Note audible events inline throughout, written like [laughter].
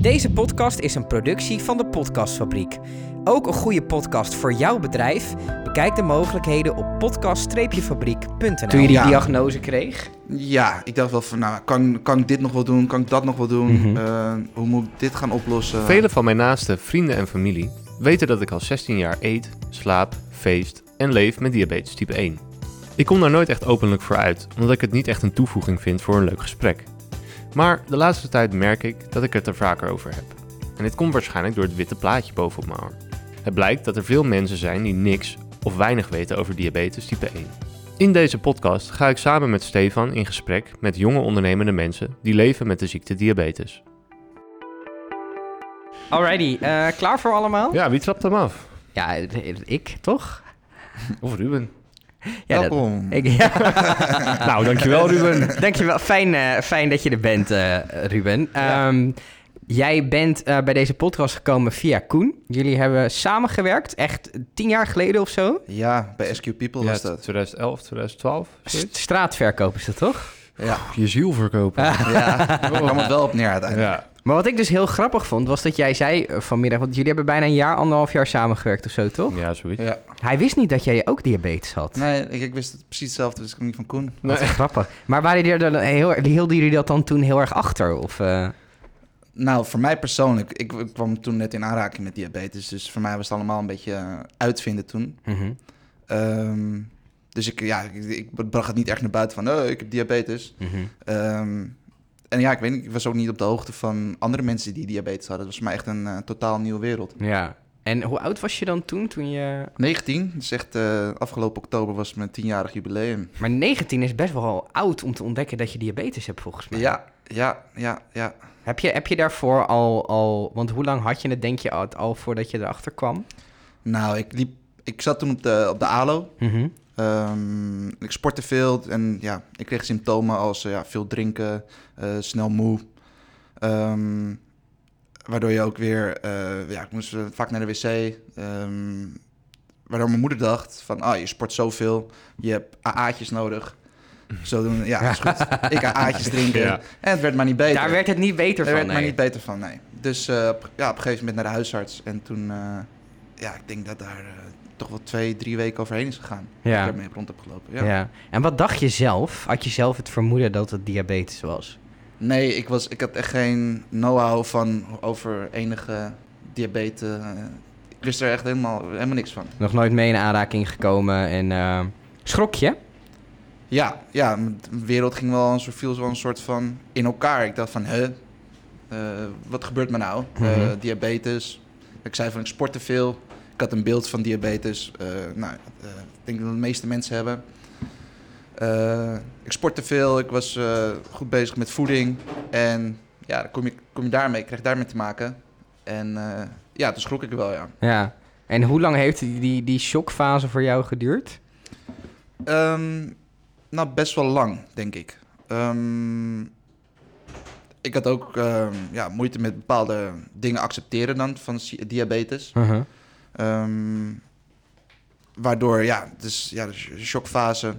Deze podcast is een productie van de Podcastfabriek. Ook een goede podcast voor jouw bedrijf? Bekijk de mogelijkheden op podcast-fabriek.nl. Toen je die Ja. diagnose kreeg? Ja, ik dacht wel van, nou, kan, kan ik dit nog wel doen? Kan ik dat nog wel doen? Mhm. Eh, hoe moet ik dit gaan oplossen? Vele van mijn naaste vrienden en familie weten dat ik al 16 jaar eet, slaap, feest en leef met diabetes type 1. Ik kom daar nooit echt openlijk voor uit, omdat ik het niet echt een toevoeging vind voor een leuk gesprek. Maar de laatste tijd merk ik dat ik het er vaker over heb. En dit komt waarschijnlijk door het witte plaatje bovenop mijn arm. Het blijkt dat er veel mensen zijn die niks of weinig weten over diabetes type 1. In deze podcast ga ik samen met Stefan in gesprek met jonge ondernemende mensen die leven met de ziekte diabetes. Alrighty, eh, klaar voor allemaal? Ja, wie trapt hem af? Ja, ik toch? Of Ruben? Ja, dat- Welkom. ik, [laughs] ja. Nou, dankjewel Ruben. Dankjewel. Fijn, eh, fijn dat je er bent, eh, Ruben. Ehm, Jij bent eh, bij deze podcast gekomen via Koen. Jullie hebben samengewerkt, echt tien jaar geleden of zo. Ja, bij SQ People was dat. 2011, 2012. S- straatverkoop is dat toch? Ja, Je ziel verkopen. ja. [laughs] daar kwam het wel op neer uiteindelijk. Ja. Maar wat ik dus heel grappig vond, was dat jij zei eh, vanmiddag... want jullie hebben bijna een jaar, anderhalf jaar samengewerkt of zo, toch? ja, zoiets. Ja. Hij wist niet dat jij ook diabetes had. Nee, ik, ik wist het precies hetzelfde, dus ik kom niet van Koen. Nee. Wat [laughs] grappig. Maar waren jullie er dan heel, hielden jullie dat dan toen heel erg achter? Of, eh, Nou, voor mij persoonlijk, ik, ik kwam toen net in aanraking met diabetes, dus voor mij was het allemaal een beetje eh, uitvinden toen. Ehm, dus ik, ja, ik, ik bracht het niet echt naar buiten van, oh, ik heb diabetes. Mhm. Ehm, en ja, ik weet niet, ik was ook niet op de hoogte van andere mensen die diabetes hadden. Het was voor mij echt een eh, totaal nieuwe wereld. Ja. En hoe oud was je dan toen? toen je... 19, dus echt eh, afgelopen oktober was mijn tienjarig jubileum. Maar 19 is best wel oud om te ontdekken dat je diabetes hebt, volgens mij. Ja, ja, ja, ja. Heb je, heb je daarvoor al, al... Want hoe lang had je het, denk je, al, al voordat je erachter kwam? Nou, ik, liep, ik zat toen op de, op de ALO. Mhm. Ehm, ik sportte veel en ja, ik kreeg symptomen als eh, ja, veel drinken, eh, snel moe. Ehm, waardoor je ook weer, eh, ja, ik moest vaak naar de wc. Ehm, waardoor mijn moeder dacht van, ah, je sport zoveel, je hebt AA'tjes nodig. Zo doen, ja, is goed. [laughs] Ik AA'tjes drinken. Ja. En het werd maar niet beter. Daar werd het niet beter Er van, werd maar niet beter van, nee. Dus eh, op, ja, op een gegeven moment naar de huisarts. En toen, eh, ja, ik denk dat daar eh, toch wel twee, drie weken overheen is gegaan. Ja. Dat ik ermee rond heb gelopen. Ja. Ja. En wat dacht je zelf? Had je zelf het vermoeden dat het diabetes was? Nee, ik, was, ik had echt geen know-how van over enige diabetes. eh, ik wist er echt helemaal, helemaal niks van. Nog nooit mee in aanraking gekomen en... eh, schrok je? Ja, ja, de wereld ging wel een soort, viel wel een soort van in elkaar. Ik dacht van, hè, eh, wat gebeurt me nou? Mhm. diabetes. Ik zei van, ik sport te veel. Ik had een beeld van diabetes. Eh, nou, eh, ik denk dat de meeste mensen hebben. Eh, ik sport te veel. Ik was goed bezig met voeding. En ja, dan kom je, kom je daarmee. Ik kreeg daarmee te maken. En ja, toen schrok ik wel, ja. Ja. En hoe lang heeft die, die, die shockfase voor jou geduurd? Ehm, nou, best wel lang, denk ik. Ehm, ik had ook ehm, ja, moeite met bepaalde dingen accepteren dan van diabetes. Mhm. Ehm, waardoor, ja, dus ja, de sh- shockfase.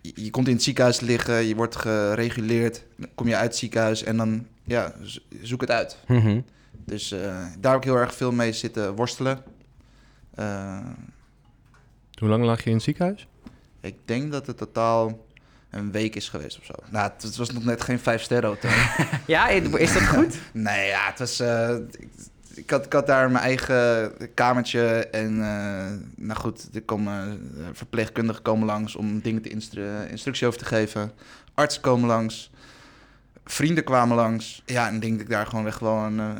Je, je komt in het ziekenhuis liggen, je wordt gereguleerd. Dan kom je uit het ziekenhuis en dan, ja, zoek het uit. Mhm. Dus eh, daar heb ik heel erg veel mee zitten worstelen. Eh, Hoe lang lag je in het ziekenhuis? Ik denk dat het totaal een week is geweest of zo. Nou, het, het was nog net geen vijf sterren hotel. [laughs] Ja, is dat goed? nee, ja, het was... eh, ik, had, ik had daar mijn eigen kamertje en... eh, nou goed, er komen eh, verpleegkundigen komen langs om dingen te instru instructie over te geven. Artsen komen langs. Vrienden kwamen langs. Ja, en ik denk dat ik daar gewoon echt wel een, eh,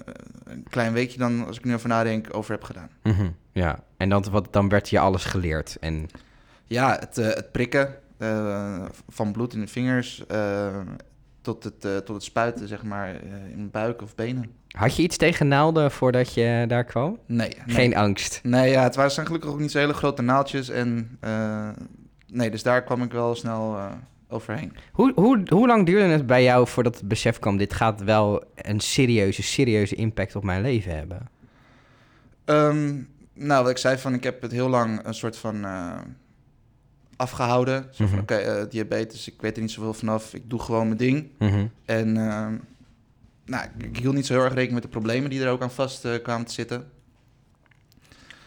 een klein weekje dan, als ik nu over nadenk, over heb gedaan. Mhm. Ja, en dan, wat, dan werd je alles geleerd. En Ja, het, het prikken van bloed in de vingers tot, het, tot het spuiten, zeg maar, in mijn buik of benen. Had je iets tegen naalden voordat je daar kwam? Nee. nee. Geen angst. Nee, ja, het waren zijn gelukkig ook niet zo hele grote naaldjes. En eh, nee, dus daar kwam ik wel snel eh, overheen. Hoe, hoe, hoe lang duurde het bij jou voordat het besef kwam... dit gaat wel een serieuze, serieuze impact op mijn leven hebben? Ehm, nou, wat ik zei van, ik heb het heel lang een soort van eh, afgehouden. Zo van, Mhm. oké, diabetes, ik weet er niet zoveel vanaf. Ik doe gewoon mijn ding. Mhm. En ehm, nou, ik, hield niet zo heel erg rekening met de problemen die er ook aan vast eh, kwamen te zitten.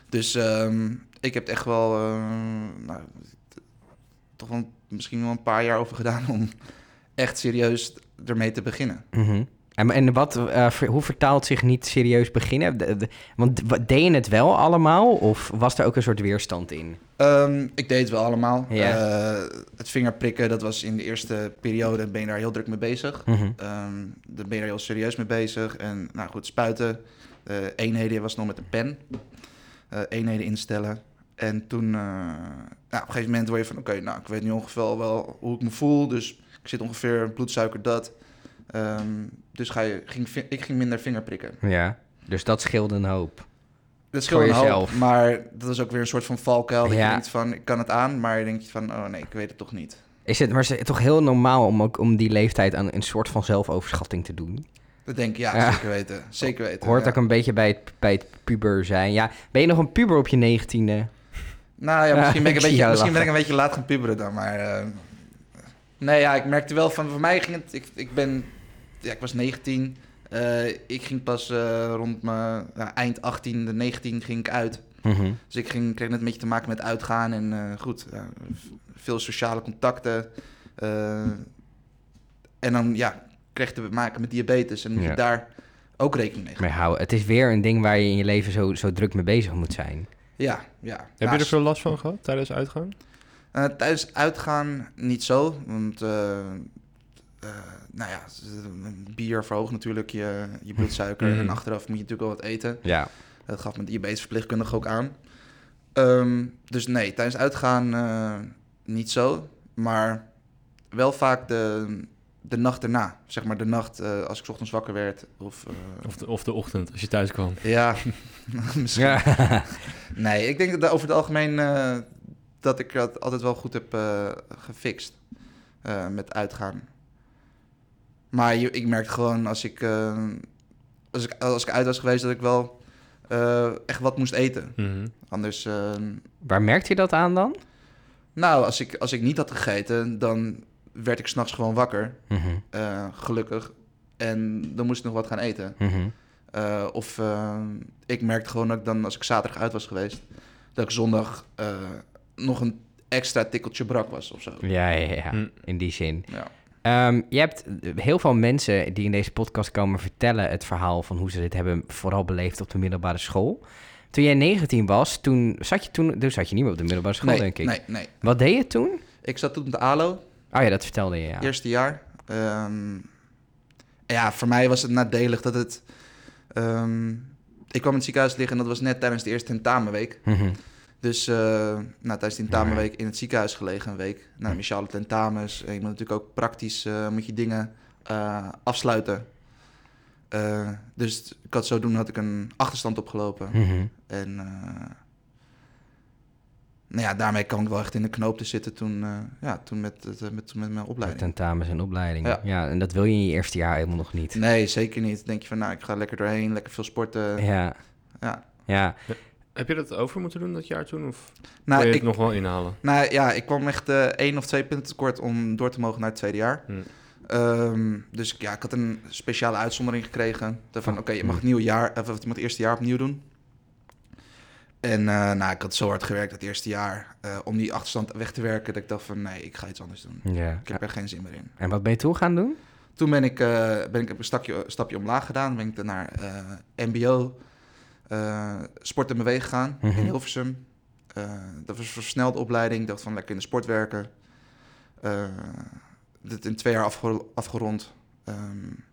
Dus ehm, ik heb echt wel, eh, nou, toch wel misschien wel een paar jaar over gedaan om echt serieus ermee te beginnen. Mhm. En, en wat, eh, hoe vertaalt zich niet serieus beginnen? Want wa- deed je het wel allemaal of was er ook een soort weerstand in? Ehm, ik deed het wel allemaal. Ja. Eh, het vingerprikken, dat was in de eerste periode, ben je daar heel druk mee bezig. Daar ben je er heel serieus mee bezig. En nou goed, spuiten. eh, eenheden was nog met een pen. Eh, eenheden instellen. En toen, nou, op een gegeven moment word je van... Oké, nou, ik weet nu ongeveer wel hoe ik me voel. Dus ik zit ongeveer bloedsuiker dat. Ehm, dus ga je, ging, ik ging minder vingerprikken. Ja, dus dat scheelde een hoop. Dat scheelde Voor hoop, jezelf. maar dat is ook weer een soort van valkuil. Dat Ja. je denkt van, ik kan het aan. Maar je denkt van, oh nee, ik weet het toch niet. Is het maar is het toch heel normaal om ook om die leeftijd aan een soort van zelfoverschatting te doen? Dat denk ik, ja, Ja. zeker weten. Zeker weten. Hoort ja. ook een beetje bij het, bij het puber zijn. Ja, ben je nog een puber op je negentiende? Nou ja, misschien, ben, ik een [laughs] beetje, misschien ben ik een beetje laat gaan puberen dan, maar... eh, nee, ja, ik merkte wel van... Voor mij ging het... Ik, ik ben... Ja, ik was 19. Eh, ik ging pas eh, rond mijn ja, eind 18, de 19 ging ik uit. Mhm. Dus ik ging, kreeg net een beetje te maken met uitgaan en eh, goed, veel sociale contacten. eh, en dan, ja, kreeg je te maken met diabetes en moet Ja. je daar ook rekening mee Maar houden. hou, het is weer een ding waar je in je leven zo, zo druk mee bezig moet zijn. Ja, ja. Heb Nou, je er veel last van gehad tijdens uitgaan? Eh, tijdens uitgaan niet zo, want eh, nou ja, bier verhoogt natuurlijk je, je bloedsuiker Mhm. en achteraf moet je natuurlijk wel wat eten. Ja. Dat gaf mijn diabetesverpleegkundige ook aan. Ehm, dus nee, tijdens uitgaan eh, niet zo, maar wel vaak de, de nacht erna. Zeg maar de nacht eh, als ik 's ochtends wakker werd of... Of de, of de ochtend, als je thuis kwam? ja, [laughs] [laughs] misschien. ja. [laughs] Nee, ik denk dat over het algemeen dat ik dat altijd wel goed heb gefixt met uitgaan. Maar je, ik merkte gewoon als ik, eh, als ik als ik uit was geweest dat ik wel eh, echt wat moest eten. Mhm. Anders, eh, Waar merkt je dat aan dan? nou, als ik, als ik niet had gegeten, dan werd ik s'nachts gewoon wakker, Mhm. eh, gelukkig. En dan moest ik nog wat gaan eten. Mhm. Eh, of ik merkte gewoon dat ik dan, als ik zaterdag uit was geweest, dat ik zondag eh, nog een extra tikkeltje brak was of zo. Ja, ja, ja. Hm. In die zin. Ja. Ehm, je hebt heel veel mensen die in deze podcast komen vertellen het verhaal van hoe ze dit hebben vooral beleefd op de middelbare school. Toen jij 19 was, toen zat je toen, dus zat je niet meer op de middelbare school, nee, denk ik. nee, nee. Wat deed je toen? Ik zat toen op de ALO, Oh ja, dat vertelde je, ja. eerste jaar. Ehm, ja, voor mij was het nadelig dat het... ehm, ik kwam in het ziekenhuis liggen en dat was net tijdens de eerste tentamenweek. Mhm. Dus eh, nou, tijdens de tentamenweek in het ziekenhuis gelegen een week. Nou, speciale tentamens. En je moet natuurlijk ook praktisch uh, moet je dingen uh, afsluiten. Uh, dus ik had zodoende had ik een achterstand opgelopen. Mhm. En uh, nou ja, daarmee kwam ik wel echt in de knoop te zitten toen, uh, ja, toen, met, met, met, met mijn opleiding. Tentamens en opleiding. Ja. ja. en dat wil je in je eerste jaar helemaal nog niet. Nee, zeker niet. Dan denk je van, nou, ik ga lekker doorheen, lekker veel sporten. Ja. Ja. ja. Heb je dat over moeten doen dat jaar toen? Of nou, kon je ik, het nog wel inhalen? Nou ja, ik kwam echt uh, één of twee punten tekort om door te mogen naar het tweede jaar. Hm. Um, dus ja, ik had een speciale uitzondering gekregen. Van oké, okay, je mag het nieuwe jaar, of je mag het eerste jaar opnieuw doen. En uh, nou, ik had zo hard gewerkt het eerste jaar uh, om die achterstand weg te werken. Dat ik dacht van nee, ik ga iets anders doen. Ja. Ik heb er geen zin meer in. En wat ben je toen gaan doen? Toen ben ik, uh, ben ik een stapje, stapje omlaag gedaan. Ben ik naar MBO, sport en bewegen gegaan Mhm. in Hilversum. dat was een versnelde opleiding. Ik dacht van lekker in de sport werken. dit in twee jaar afge afgerond. Um,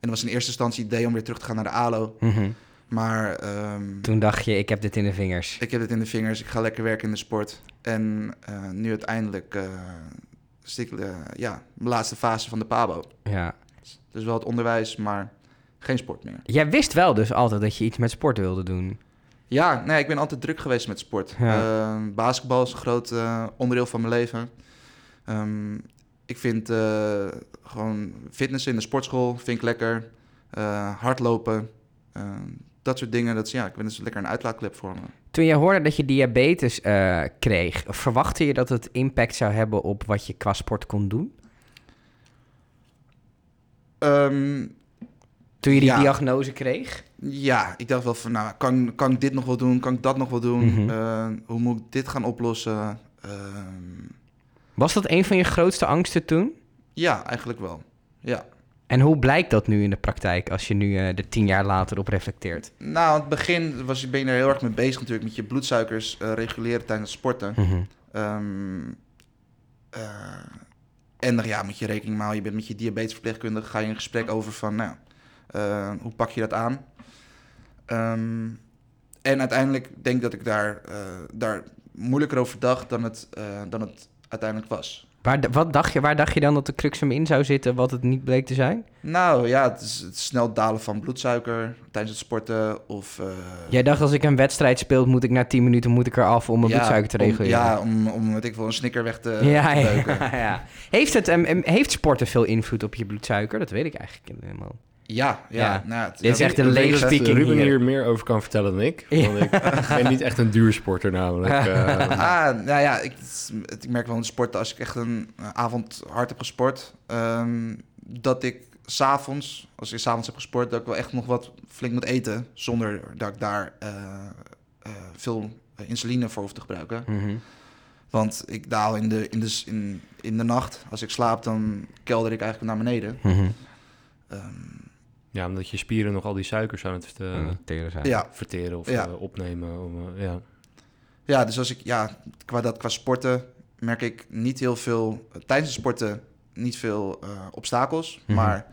en dat was in eerste instantie het idee om weer terug te gaan naar de ALO. Mm -hmm. Maar... Um, Toen dacht je, ik heb dit in de vingers. Ik heb dit in de vingers. Ik ga lekker werken in de sport. En uh, nu uiteindelijk... Uh, stik, uh, ja, de laatste fase van de PABO. Ja. Dus wel het onderwijs, maar geen sport meer. Jij wist wel dus altijd dat je iets met sport wilde doen. Ja, nee, ik ben altijd druk geweest met sport. Ja. Uh, basketbal is een groot uh, onderdeel van mijn leven. Um, ik vind uh, gewoon fitness in de sportschool vind ik lekker. Uh, hardlopen, dat soort dingen. Dat is, ja, ik vind het lekker een uitlaatklep voor me. Toen je hoorde dat je diabetes kreeg, verwachtte je dat het impact zou hebben op wat je qua sport kon doen? Um, Toen je die Ja. diagnose kreeg? Ja, ik dacht wel van, nou, kan, kan ik dit nog wel doen? Kan ik dat nog wel doen? Mhm. Eh, hoe moet ik dit gaan oplossen? Ehm, Was dat een van je grootste angsten toen? ja, eigenlijk wel. Ja. En hoe blijkt dat nu in de praktijk als je nu eh, er tien jaar later op reflecteert? Nou, aan het begin was, ben je er heel erg mee bezig natuurlijk met je bloedsuikers eh, reguleren tijdens het sporten. Ehm, eh, en dan, ja, moet je rekening houden. Je bent met je diabetesverpleegkundige, ga je in gesprek over van, nou, eh, hoe pak je dat aan? Ehm, en uiteindelijk denk ik dat ik daar, eh, daar moeilijker over dacht dan het, eh, dan het uiteindelijk was. Waar, wat dacht je, waar dacht je dan dat de crux hem in zou zitten, wat het niet bleek te zijn? Nou ja, het is het snel dalen van bloedsuiker tijdens het sporten of... Jij dacht als ik een wedstrijd speel, moet ik na 10 minuten moet ik eraf om mijn ja, bloedsuiker te reguleren. ja, om, om weet ik wel, een snicker weg te, ja, te ja, ja. Heeft, het, em, heeft sporten veel invloed op je bloedsuiker? Dat weet ik eigenlijk helemaal. Ja, ja. Ja. Nou, het- Dit is ja, echt een lege speaking Ruben hier. hier meer over kan vertellen dan ik. Ja. Want ik ben niet echt een duursporter namelijk. [laughs] eh. Ah, nou ja, ik, ik merk wel in het sporten, als ik echt een eh, avond hard heb gesport, ehm, dat ik s'avonds, als ik s'avonds heb gesport, dat ik wel echt nog wat flink moet eten, zonder dat ik daar eh, eh, veel eh, insuline voor hoef te gebruiken. Mhm. Want ik daal in de, in, de, in, in de nacht, als ik slaap, dan kelder ik eigenlijk naar beneden. Mhm. Ehm, Ja, omdat je spieren nog al die suikers aan het eh, Mm, teren zijn. ja, verteren of Ja. eh, opnemen. Om, eh, ja. Ja, dus als ik, ja, qua, dat, qua sporten merk ik niet heel veel, eh, tijdens het sporten niet veel eh, obstakels. Mhm. Maar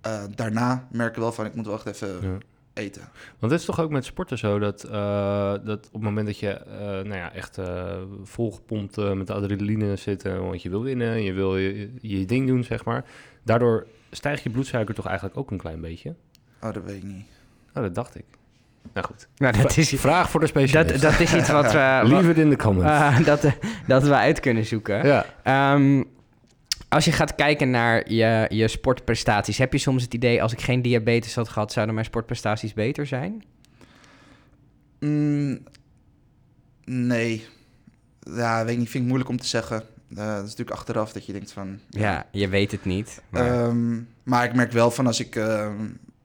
eh, eh, daarna merk ik wel van, ik moet wel echt even Ja. eten. Want het is toch ook met sporten zo dat, eh, dat op het moment dat je eh, nou ja, echt eh, volgepompt eh, met adrenaline zit, eh, want je wil winnen, je wil je, je ding doen, zeg maar. Daardoor stijgt je bloedsuiker toch eigenlijk ook een klein beetje? Oh, dat weet ik niet. Oh, dat dacht ik. Nou goed. Nou, dat is, Vraag voor de specialist. dat, dat is iets wat we, [laughs] Leave it in the comments. eh, [laughs] dat, dat we uit kunnen zoeken. ja. Ehm, als je gaat kijken naar je, je sportprestaties, heb je soms het idee... als ik geen diabetes had gehad, zouden mijn sportprestaties beter zijn? Mm, nee. Ja, weet ik niet, vind ik moeilijk om te zeggen. Eh, dat is natuurlijk achteraf dat je denkt van... Ja, je weet het niet. Maar... Ehm, maar ik merk wel van als ik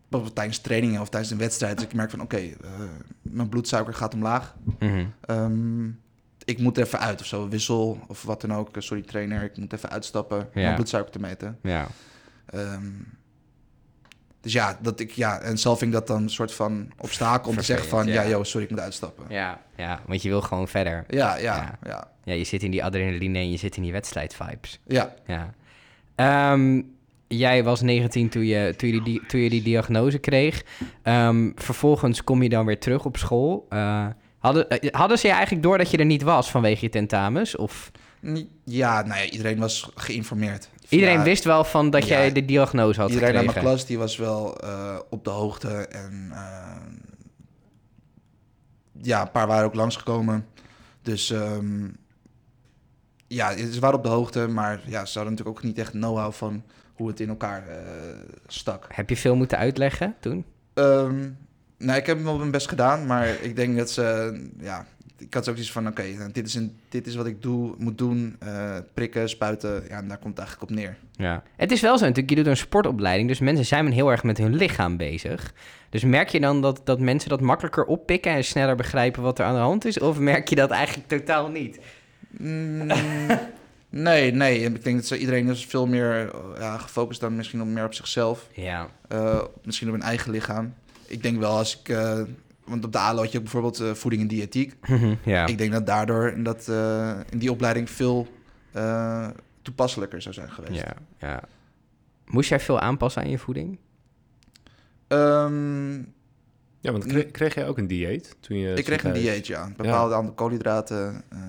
bijvoorbeeld tijdens trainingen of tijdens een wedstrijd, dus ik merk van oké, eh, mijn bloedsuiker gaat omlaag. Ehm, ik moet even uit of zo, wissel of wat dan ook. Eh, Sorry trainer, ik moet even uitstappen om mijn bloedsuiker te meten. Ja. Dus ja, dat ik, ja, en zelf vind ik dat dan een soort van obstakel om te zeggen van, ja, ja. joh, sorry, ik moet uitstappen. Ja, ja, want je wil gewoon verder. Ja, ja, Ja. ja, je zit in die adrenaline en je zit in die wedstrijdvibes. ja. Ja. Ehm, jij was 19 toen je, toen je, die, toen je die diagnose kreeg. Ehm, vervolgens kom je dan weer terug op school. Eh, hadden, eh, hadden ze je eigenlijk door dat je er niet was vanwege je tentamens? Of Ja, nou ja, iedereen was geïnformeerd. Iedereen Ja, wist wel van dat Ja. jij de diagnose had Iedereen uit gekregen? mijn klas die was wel eh, op de hoogte. En eh, ja, een paar waren ook langsgekomen. Dus ehm, ja, ze waren op de hoogte. Maar ja, ze hadden natuurlijk ook niet echt know-how van hoe het in elkaar eh, stak. Heb je veel moeten uitleggen toen? Ehm, nou, ik heb wel mijn best gedaan. Maar ik denk dat ze... Ja, ik had ook iets van, oké, nou, dit, is een, dit is wat ik doe, moet doen. eh, prikken, spuiten. Ja, en daar komt het eigenlijk op neer. Ja. Het is wel zo natuurlijk, je doet een sportopleiding, dus mensen zijn heel erg met hun lichaam bezig. Dus merk je dan dat, dat mensen dat makkelijker oppikken en sneller begrijpen wat er aan de hand is? Of merk je dat eigenlijk totaal niet? Mm, [laughs] nee, nee. Ik denk dat iedereen is veel meer eh, ja, gefocust dan misschien op meer op zichzelf. Ja. Eh, misschien op hun eigen lichaam. Ik denk wel als ik... want op de ALO had je ook bijvoorbeeld eh, voeding en diëtiek. ja. Ik denk dat daardoor in, dat, eh, in die opleiding veel eh, toepasselijker zou zijn geweest. ja, ja. Moest jij veel aanpassen aan je voeding? Ehm, ja, want kreeg, kreeg jij ook een dieet toen je... ik kreeg een dieet, ja. Bepaalde aantal koolhydraten. eh,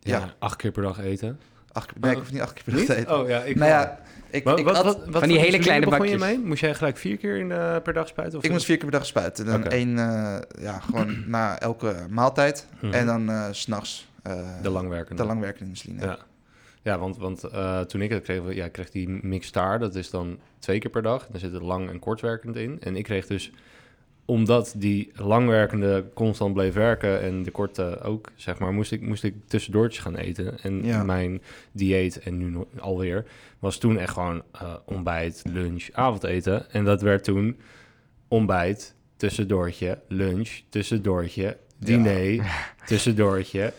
Ja, Ja. acht keer per dag eten. acht keer, nee, ik hoef niet acht keer per dag te eten. Oh ja, ik nou ja, ik, Wat, ik, wat, at- wat, wat van die hele kleine je bakjes. mee? Moest jij gelijk vier keer in per dag spuiten? Of ik moest vier keer per dag spuiten. Dan één, eh, ja, gewoon [clears throat] na elke maaltijd. Mhm. En dan eh, s s'nachts uh, de langwerkende. de langwerkende insuline. Ja, ja want, want eh, toen ik het kreeg, ja, kreeg die mixtaar, dat is dan twee keer per dag. Daar zit er lang en kortwerkend in. En ik kreeg dus omdat die langwerkende constant bleef werken en de korte ook, zeg maar, moest ik, moest ik tussendoortjes gaan eten. En Ja. mijn dieet, en nu nog- alweer, was toen echt gewoon eh, ontbijt, lunch, avondeten. En dat werd toen ontbijt, tussendoortje, lunch, tussendoortje, diner, [laughs] tussendoortje.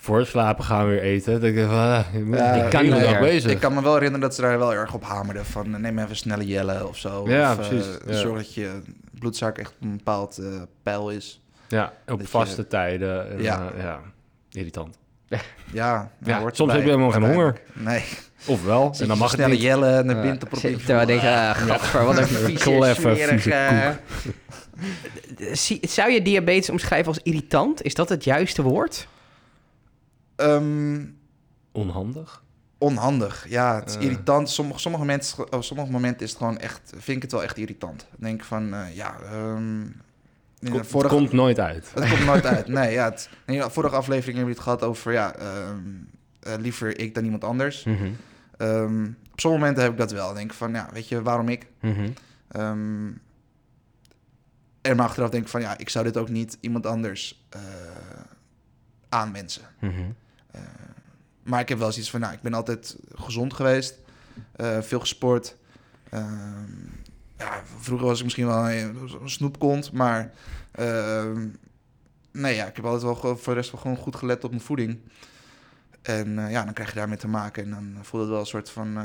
Voor het slapen gaan we weer eten. Dan denk ik, van, ah, moet Ja, de ik kan hele niet dag meer. bezig. Ik kan me wel herinneren dat ze daar wel erg op hamerden. Van eh, neem even snelle jellen of zo. Ja, of, eh, precies, ja. Zorg dat je bloedsuiker echt op een bepaald eh, pijl is. Ja, op vaste tijden. En, Ja. ja. ja, irritant. Ja, [laughs] Ja, nou, hoort soms heb je helemaal geen uiteindelijk. Nee. Of wel, Zit en dan je mag het snelle niet. jellen en de Ja, wind op zit- Terwijl ik denk, ah, gadver, wat een [laughs] vieze, smerige... [laughs] Zou je diabetes omschrijven als irritant? Is dat het juiste woord? Ehm, Onhandig? onhandig. Ja, het is Eh. irritant. Sommige, sommige, momenten, op sommige momenten is het gewoon echt, vind ik het wel echt irritant. Denk van, eh, ja, ehm, in de Komt, vorige, komt nooit uit. het komt nooit uit. [laughs] Nee, ja, het, vorige aflevering hebben we het gehad over, ja, ehm, eh, liever ik dan iemand anders. Mhm, op sommige momenten heb ik dat wel. Denk van, ja, weet je, waarom ik? mhm. Ehm, en maar achteraf denk ik van, ja, ik zou dit ook niet iemand anders eh aanwensen. Mhm. Eh, maar ik heb wel zoiets van, nou, ik ben altijd gezond geweest. eh, veel gesport. Ehm, ja, vroeger was ik misschien wel een, een snoepkont, maar... ehm, nee, ja, ik heb altijd wel voor de rest wel gewoon goed gelet op mijn voeding. En eh, ja, dan krijg je daarmee te maken. En dan voelt het wel een soort van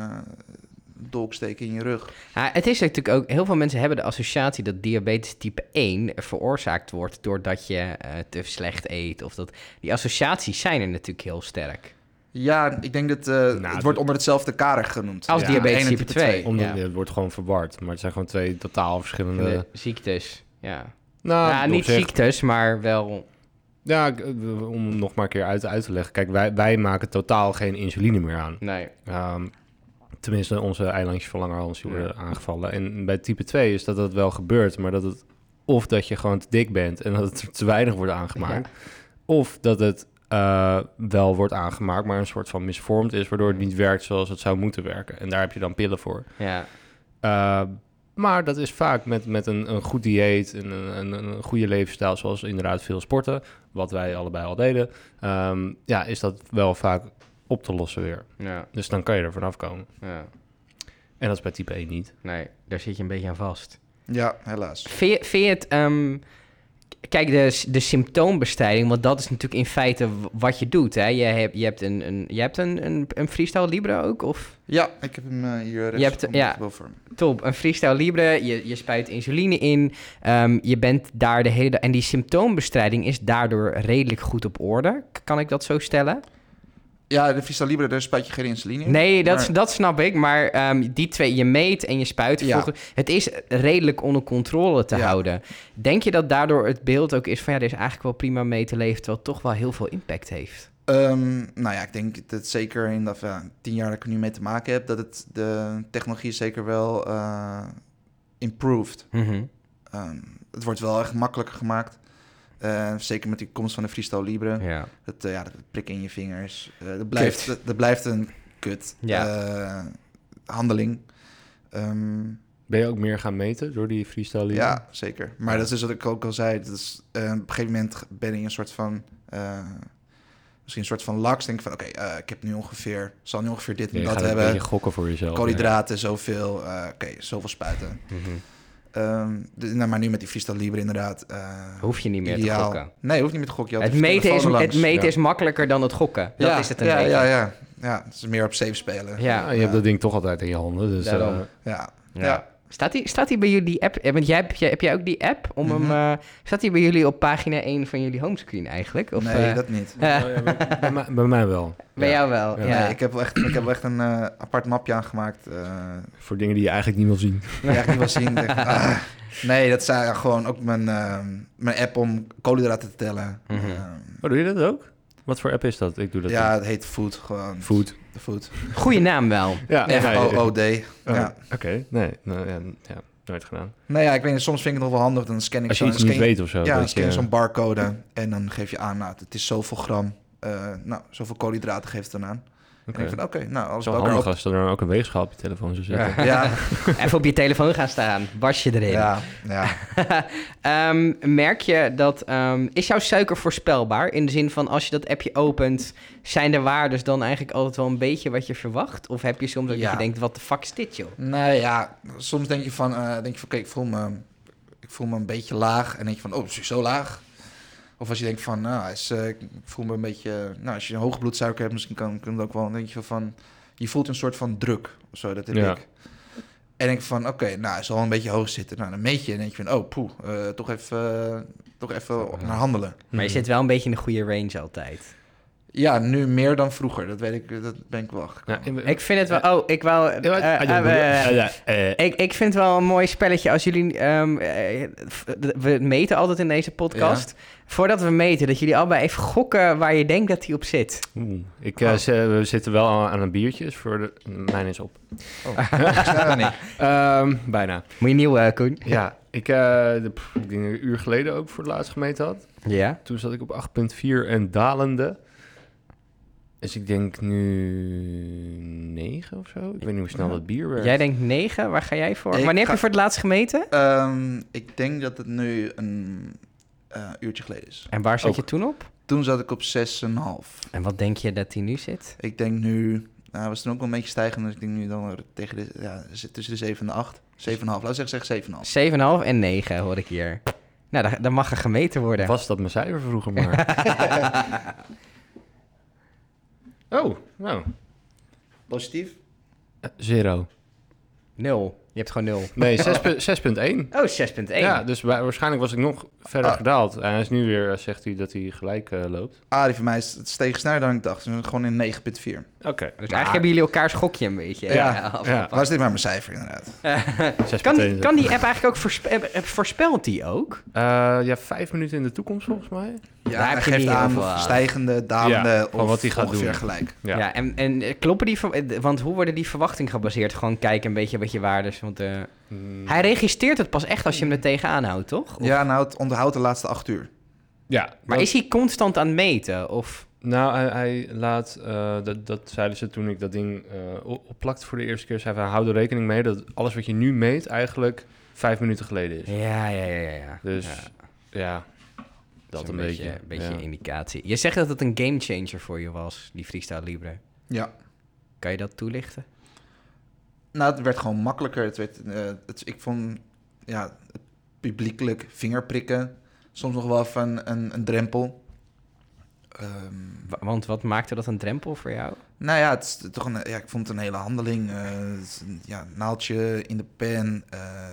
dolksteken in je rug. Ja, het is natuurlijk ook, heel veel mensen hebben de associatie dat diabetes type 1 veroorzaakt wordt doordat je eh, te slecht eet. Of dat, die associaties zijn er natuurlijk heel sterk. Ja, ik denk dat eh, Nou, het wordt onder hetzelfde kader genoemd. Als Ja, diabetes type type 2. Omdat ja. Het wordt gewoon verward. Maar het zijn gewoon twee totaal verschillende... De ziektes, ja. Nou, niet zich- ziektes, maar wel... Ja, eh, om nog maar een keer uit, uit te leggen. Kijk, wij, wij maken totaal geen insuline meer aan. Nee. Ehm, tenminste, onze eilandjesverlangerhans die Ja. worden aangevallen. En bij type 2 is dat dat wel gebeurt, maar dat het... Of dat je gewoon te dik bent en dat het te weinig wordt aangemaakt. Of dat het eh, wel wordt aangemaakt, maar een soort van misvormd is... waardoor het niet werkt zoals het zou moeten werken. En daar heb je dan pillen voor. Ja. Uh, maar dat is vaak met, met een, een goed dieet en een, een, een goede levensstijl, zoals inderdaad veel sporten, wat wij allebei al deden. Um, ja, is dat wel vaak op te lossen weer. Ja. Dus dan kan je er vanaf komen. Ja. En dat is bij type 1 niet. Nee, daar zit je een beetje aan vast. Ja, helaas. Vind je, vind je het... ehm, kijk, de, de symptoombestrijding, want dat is natuurlijk in feite wat je doet. Hè? Je, hebt, je hebt, een, een, je hebt een, een, een freestyle libre ook, of... Ja, ik heb hem eh, hier rechts Je hebt- ja. Top, een freestyle libre, je, je spuit insuline in, ehm, je bent daar de hele dag... En die symptoombestrijding is daardoor redelijk goed op orde. Kan ik dat zo stellen? Ja, de Vista Libre, daar spuit je geen insuline in. Nee, dat, Maar- dat snap ik, maar ehm, die twee, je meet en je spuit. Ja. Het is redelijk onder controle te Ja. houden. Denk je dat daardoor het beeld ook is van... ja, er is eigenlijk wel prima mee te leven... terwijl het toch wel heel veel impact heeft? Ehm, nou ja, ik denk dat zeker in de ja, tien jaar dat ik er nu mee te maken heb, dat het, de technologie zeker wel eh, improved. Mhm. Ehm, het wordt wel echt makkelijker gemaakt. Eh, zeker met die komst van de Freestyle Libre. Ja. Het, eh, ja, dat prik in je vingers. Eh, dat, blijft, dat, dat blijft een kut Ja. eh, handeling. Ehm, Ben je ook meer gaan meten door die freestyle libre? ja, zeker. Maar dat is dus wat ik ook al zei. Dat is, eh, op een gegeven moment ben ik een soort van... eh, misschien een soort van laks. Denk ik van, oké, eh, ik heb nu ongeveer... zal nu ongeveer dit en je dat hebben. beetje gokken voor jezelf. Koolhydraten, zoveel. eh, oké, zoveel spuiten. Mhm. Ehm, de- nou, maar nu met die Freestyle Libre inderdaad. eh, Hoef je niet meer ideaal. te gokken. Nee, hoeft niet meer te gokken. Het meten, is, het meten Ja. is makkelijker dan het gokken. Dat ja, is het een ja, beetje. ja, ja, ja. Het is meer op safe spelen. Ja. Ja, je hebt dat ding toch altijd in je handen. Dus, Daarom. eh, Ja, Ja. Staat die, staat die bij jullie app? eh, Want jij, heb, jij, heb jij ook die app? Om Mhm. hem, eh, staat die bij jullie op pagina 1 van jullie homescreen eigenlijk? Of, nee, eh, dat niet. [laughs] oh ja, bij, bij mij, bij mij wel. bij Ja. jou wel, Ja. ja. Nee, ik heb wel echt, ik heb wel echt een apart mapje aangemaakt. eh Voor dingen die je eigenlijk niet wil zien. die je eigenlijk niet wil zien. [laughs] Ah. nee, dat zijn gewoon ook mijn, eh, mijn app om koolhydraten te tellen. Mhm. Ehm, Oh, doe je dat ook? Wat voor app is dat? Ik doe dat ja, het heet Food gewoon. Food. De Food. Goeie naam wel. Ja, F-O-O-D. Oh, Ja. Oké, nee, nou, ja, ja, nooit gedaan. Nee, ja, ik weet niet, soms vind ik het nog wel handig. Dan scan ik Als je iets niet weet of zo. Ja, dat dan scan je zo'n barcode en dan geef je aan, nou, het is zoveel gram. eh, nou, zoveel koolhydraten geeft het dan aan. En ik denk van, oké, nou, als Zo handig op... als er dan ook een weegschaal op je telefoon zou zitten. [laughs] Ja, Even op je telefoon gaan staan. Was je erin. ja, ja. [laughs] Ehm, merk je dat... ehm, is jouw suiker voorspelbaar? In de zin van, als je dat appje opent... zijn de waardes dan eigenlijk altijd wel een beetje wat je verwacht? Of heb je soms ook Ja. dat je denkt, wat de fuck is dit, joh? Nou ja, soms denk je van, eh, denk je van, oké, ik voel me, ik voel me een beetje laag. En denk je van, oh, is zo laag? Of als je denkt van, nou, is, eh, ik voel me een beetje, nou, als je een hoge bloedsuiker hebt, misschien kan, kan het ook wel, dan denk je van, je voelt een soort van druk of zo, dat heb Ja. ik. En denk van, oké, nou, hij zal wel een beetje hoog zitten. Nou, dan meet je en denk je van, oh, poeh, eh, toch even, eh, toch even naar handelen. Maar je zit wel een beetje in de goede range altijd. Ja, nu meer dan vroeger, dat weet ik, dat ben ik wel. Ja, Ik vind het wel... Oh, ik wou... eh, Ik, ik vind het wel een mooi spelletje als jullie... ehm, eh, we meten altijd in deze podcast. Voordat we meten, dat jullie allebei even gokken waar je denkt dat hij op zit. Oeh, ik, eh, Oh. ze- we zitten wel aan, een biertje, dus voor de, mijn is op. Oh. [laughs] Ehm, bijna. Moet je nieuw, eh, Koen? Ja, ik, eh, de, pff, ik denk een uur geleden ook voor het laatst gemeten had. Ja. Toen zat ik op 8,4 en dalende. Dus ik denk nu 9 of zo. Ik weet niet hoe snel Ja. dat bier werkt. Jij denkt 9, waar ga jij voor? Ik Wanneer heb je voor het laatst gemeten? Ehm, ik denk dat het nu een eh, uurtje geleden is. En waar zat Ook. je toen op? Toen zat ik op 6,5. En wat denk je dat hij nu zit? Ik denk nu, nou, was toen ook wel een beetje stijgend, dus ik denk nu dan tegen de, ja, zit tussen de 7 en de 8. 7,5, laten we zeggen 7,5. 7,5 en 9 hoor ik hier. Nou, dan, dan mag er gemeten worden. Was dat mijn cijfer vroeger maar. [laughs] oh, nou. Positief? eh, Zero. Nul. Je hebt gewoon nul. Nee, 6,1. Oh, 6,1. Ja, dus wa- waarschijnlijk was ik nog verder Ah. gedaald. En hij is nu weer, eh, zegt hij, dat hij gelijk eh, loopt. Ah, die van mij is het steeg sneller dan ik dacht. Dus gewoon in 9,4. Oké. Dus eigenlijk hebben jullie elkaar schokje een beetje. Ja, ja. afgepakt. Waar is dit maar mijn cijfer inderdaad? [laughs] Kan, kan die app eigenlijk ook voorspe- eh, voorspelt die ook? Eh, ja, vijf minuten in de toekomst volgens mij. Ja, Daar hij heb je geeft aan of stijgende, dalende Ja, of wat hij gaat ongeveer doen. gelijk. Ja. Ja, en, en eh, kloppen die... ver- eh, Want hoe worden die verwachtingen gebaseerd? Gewoon kijken een beetje wat je waardes... Want eh, Mm, hij registreert het pas echt als je hem er tegenaan houdt, toch? Of- Ja, nou, het onderhoudt de laatste 8 uur. ja, Maar dat- is hij constant aan het meten? Of... Nou, hij, hij laat, eh, dat, dat zeiden ze toen ik dat ding eh op- opplakte voor de eerste keer. Zei van, hou er rekening mee dat alles wat je nu meet eigenlijk vijf minuten geleden is. Ja, ja, ja, ja. ja. Dus Ja, ja, dat een beetje. Een beetje ja. indicatie. Je zegt dat het een gamechanger voor je was, die Freestyle Libre. Ja. Kan je dat toelichten? Nou, het werd gewoon makkelijker. Het werd, eh, het, ik vond ja, het publiekelijk vingerprikken soms nog wel even een, een drempel. Ehm, Wa- Want wat maakte dat een drempel voor jou? nou ja, het is toch een, ja, ik vond het een hele handeling. een, ja, naaldje in de pen, eh,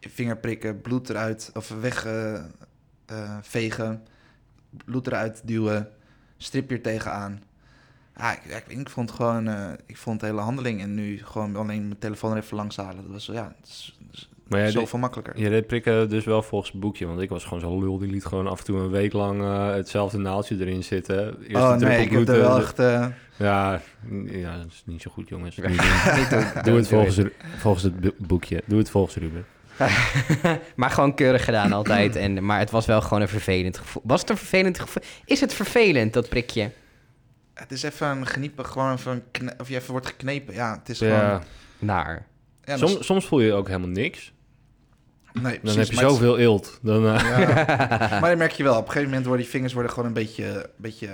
vingerprikken, bloed eruit of weg eh, eh, vegen, bloed eruit duwen, stripje er tegenaan. Ja, ik, ik, ik vond het gewoon, eh, ik vond het hele handeling en nu gewoon alleen mijn telefoon er even langs halen. Dat was ja, het is, het is Maar ja, zoveel makkelijker. je deed prikken dus wel volgens het boekje. Want ik was gewoon zo lul. Die liet gewoon af en toe een week lang eh, hetzelfde naaldje erin zitten. Eerst oh nee, ik heb er wel eh, echt... eh, Ja, ja, dat is niet zo goed, jongens. [laughs] Doe Don't het volgens, volgens het boekje. Doe het volgens Ruben. [laughs] maar gewoon keurig gedaan altijd. En, maar het was wel gewoon een vervelend gevoel. Was het een vervelend gevoel? Is het vervelend, dat prikje? Het is even een geniepen, gewoon even of je even wordt geknepen. Ja, het is gewoon... Ja. Naar. Ja, is- Soms, soms voel je ook helemaal niks. nee, Dan precies, heb je maar het- zoveel eelt. Dan, eh, Ja. [laughs] maar dat merk je wel. Op een gegeven moment worden die vingers worden gewoon een beetje, een beetje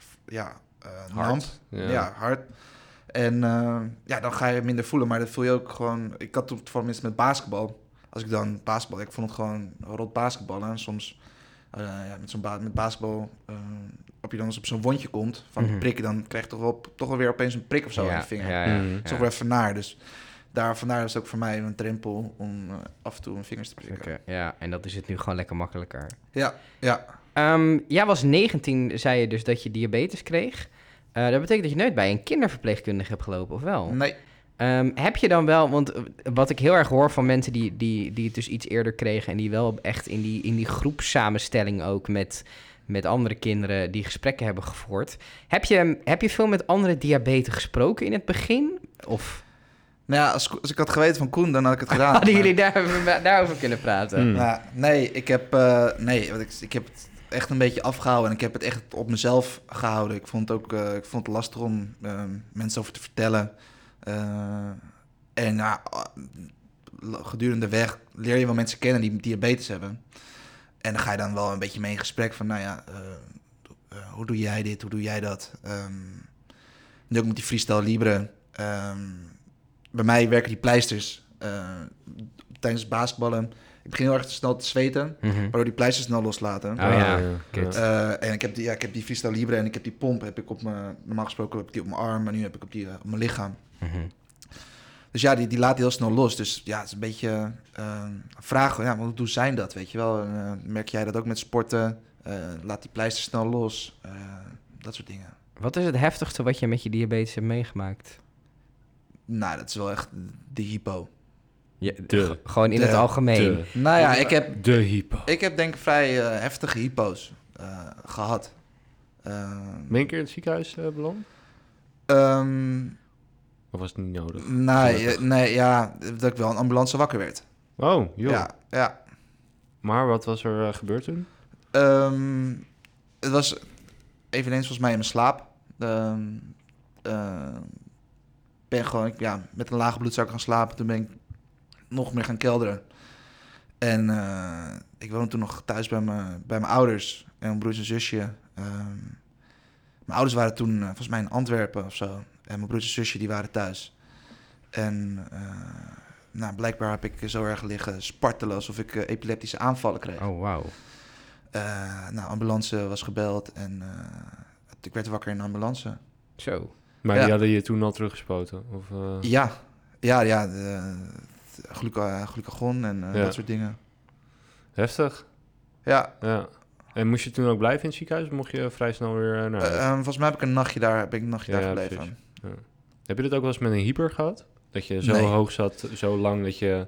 f- ja, eh Hard. Ja. Ja. hard. En eh, ja, dan ga je minder voelen, maar dat voel je ook gewoon. Ik had toen toevallig met basketbal. Als ik dan basketbal, ik vond het gewoon rot basketballen. En soms eh, ja, met zo'n ba met basketbal, op je dan eens op zo'n wondje komt van Mhm. prikken, dan krijg je toch wel, toch wel weer opeens een prik of zo ja, aan je vinger. Ja, ja, Mm. Dat is toch wel even naar. Dus daar, vandaar is het ook voor mij een drempel om eh, af en toe mijn vingers te prikken. Oké, ja, en dat is het nu gewoon lekker makkelijker. Ja, ja. Ehm, jij was 19, zei je dus dat je diabetes kreeg. Eh, dat betekent dat je nooit bij een kinderverpleegkundige hebt gelopen, of wel? Nee. Ehm, heb je dan wel, want eh, wat ik heel erg hoor van mensen die, die, die het dus iets eerder kregen en die wel echt in die, in die groepssamenstelling ook met, met andere kinderen die gesprekken hebben gevoerd. Heb je, heb je veel met andere diabetes gesproken in het begin? Of Nou ja, als, als ik had geweten van Koen, dan had ik het [laughs] gedaan. hadden Maar- jullie daar, daarover kunnen praten? Mm. Nou, nee, ik heb, eh, nee, want ik, ik heb het echt een beetje afgehouden. En ik heb het echt op mezelf gehouden. Ik vond het ook eh, ik vond het lastig om eh, mensen over te vertellen. Eh, en ja, uh, gedurende de weg leer je wel mensen kennen die diabetes hebben. En dan ga je dan wel een beetje mee in gesprek van, nou ja, uh, uh, hoe doe jij dit, hoe doe jij dat? Um, nu ook met die freestyle libre. Um, bij mij werken die pleisters uh, tijdens basketballen. Ik begin heel erg snel te zweten, Mhm. waardoor die pleisters snel loslaten. Oh ja. Uh, en ik heb, die, ja, ik heb die freestyle libre en ik heb die pomp. Heb ik op mijn, normaal gesproken heb ik die op mijn arm, maar nu heb ik op, die, uh, op mijn lichaam. Mhm. Dus ja, die, die laat heel snel los. Dus ja, het is een beetje uh, vragen. Ja, hoe, hoe zijn dat? Weet je wel? Uh, merk jij dat ook met sporten? Uh, laat die pleister snel los. Uh, dat soort dingen. Wat is het heftigste wat je met je diabetes hebt meegemaakt? Nou, dat is wel echt de hypo. Ja, De. Gewoon in De. het algemeen. De, Nou ja, ik heb, de hypo. ik heb denk ik vrij uh, heftige hypo's uh, gehad. Uh, Ben je een keer in het ziekenhuis uh, beland? Um, Of was het niet nodig? nee, nee, ja, dat ik wel een ambulance wakker werd. Oh, joh. Ja, ja. Maar wat was er uh, gebeurd toen? Um, het was eveneens volgens mij in mijn slaap. Um, uh, ben gewoon ja, met een lage bloedsuiker gaan slapen. Toen ben ik nog meer gaan kelderen. En uh, ik woonde toen nog thuis bij mijn, bij mijn ouders en mijn broers en zusje. Um, mijn ouders waren toen volgens mij in Antwerpen of zo. En mijn broers en zusje die waren thuis. En uh, nou, blijkbaar heb ik zo erg liggen spartelen alsof ik uh, epileptische aanvallen kreeg. Oh, wauw. Uh, nou, ambulance was gebeld en ik werd wakker in de ambulance. Zo. Maar Ja. die hadden je toen al teruggespoten? Of. Ja, ja, ja, de, de gluca, glucagon en Ja. dat soort dingen. Heftig. Ja, Ja. En moest je toen ook blijven in het ziekenhuis? Of mocht je vrij snel weer naar huis? um, volgens mij heb ik een nachtje daar, ben ik een nachtje Ja, daar gebleven. Heb je dat ook wel eens met een hyper gehad? Dat je zo Nee. hoog zat, zo lang dat je...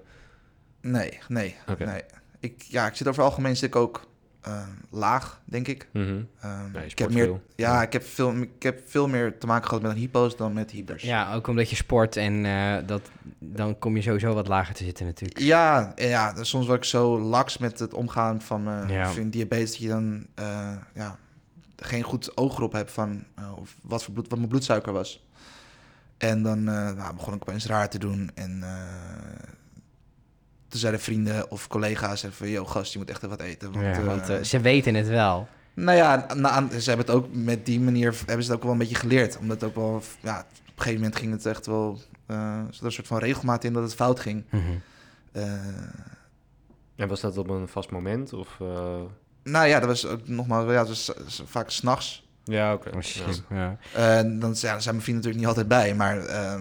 Nee, nee, nee. Ik, ja, ik zit over het algemeen zit ik ook uh, laag, denk ik. Mhm. Um, Ja, je ik heb meer, veel. ja, ik heb, veel, ik heb veel meer te maken gehad met een hypo's dan met hypers. Ja, ook omdat je sport en eh, dat, dan kom je sowieso wat lager te zitten natuurlijk. Ja, ja, soms word ik zo laks met het omgaan van mijn Ja. van diabetes dat je dan eh, ja, geen goed oog erop hebt van eh, of wat, voor bloed, wat mijn bloedsuiker was. En dan eh, nou, begon ik opeens raar te doen. En eh, toen zeiden vrienden of collega's even van... Yo, gast, je moet echt even wat eten. Want, Ja, want ze weten het wel. nou ja, na, ze hebben het ook met die manier hebben ze het ook wel een beetje geleerd. Omdat het ook wel, ja, op een gegeven moment ging het echt wel... eh, er een soort van regelmaat in dat het fout ging. Mhm. Eh, En was dat op een vast moment? Of, uh... Nou ja, dat was ook nogmaals, ja, dat was s- vaak s'nachts. Ja, oké. Oh, Ja. dan ja, zijn mijn vrienden natuurlijk niet altijd bij, maar uh,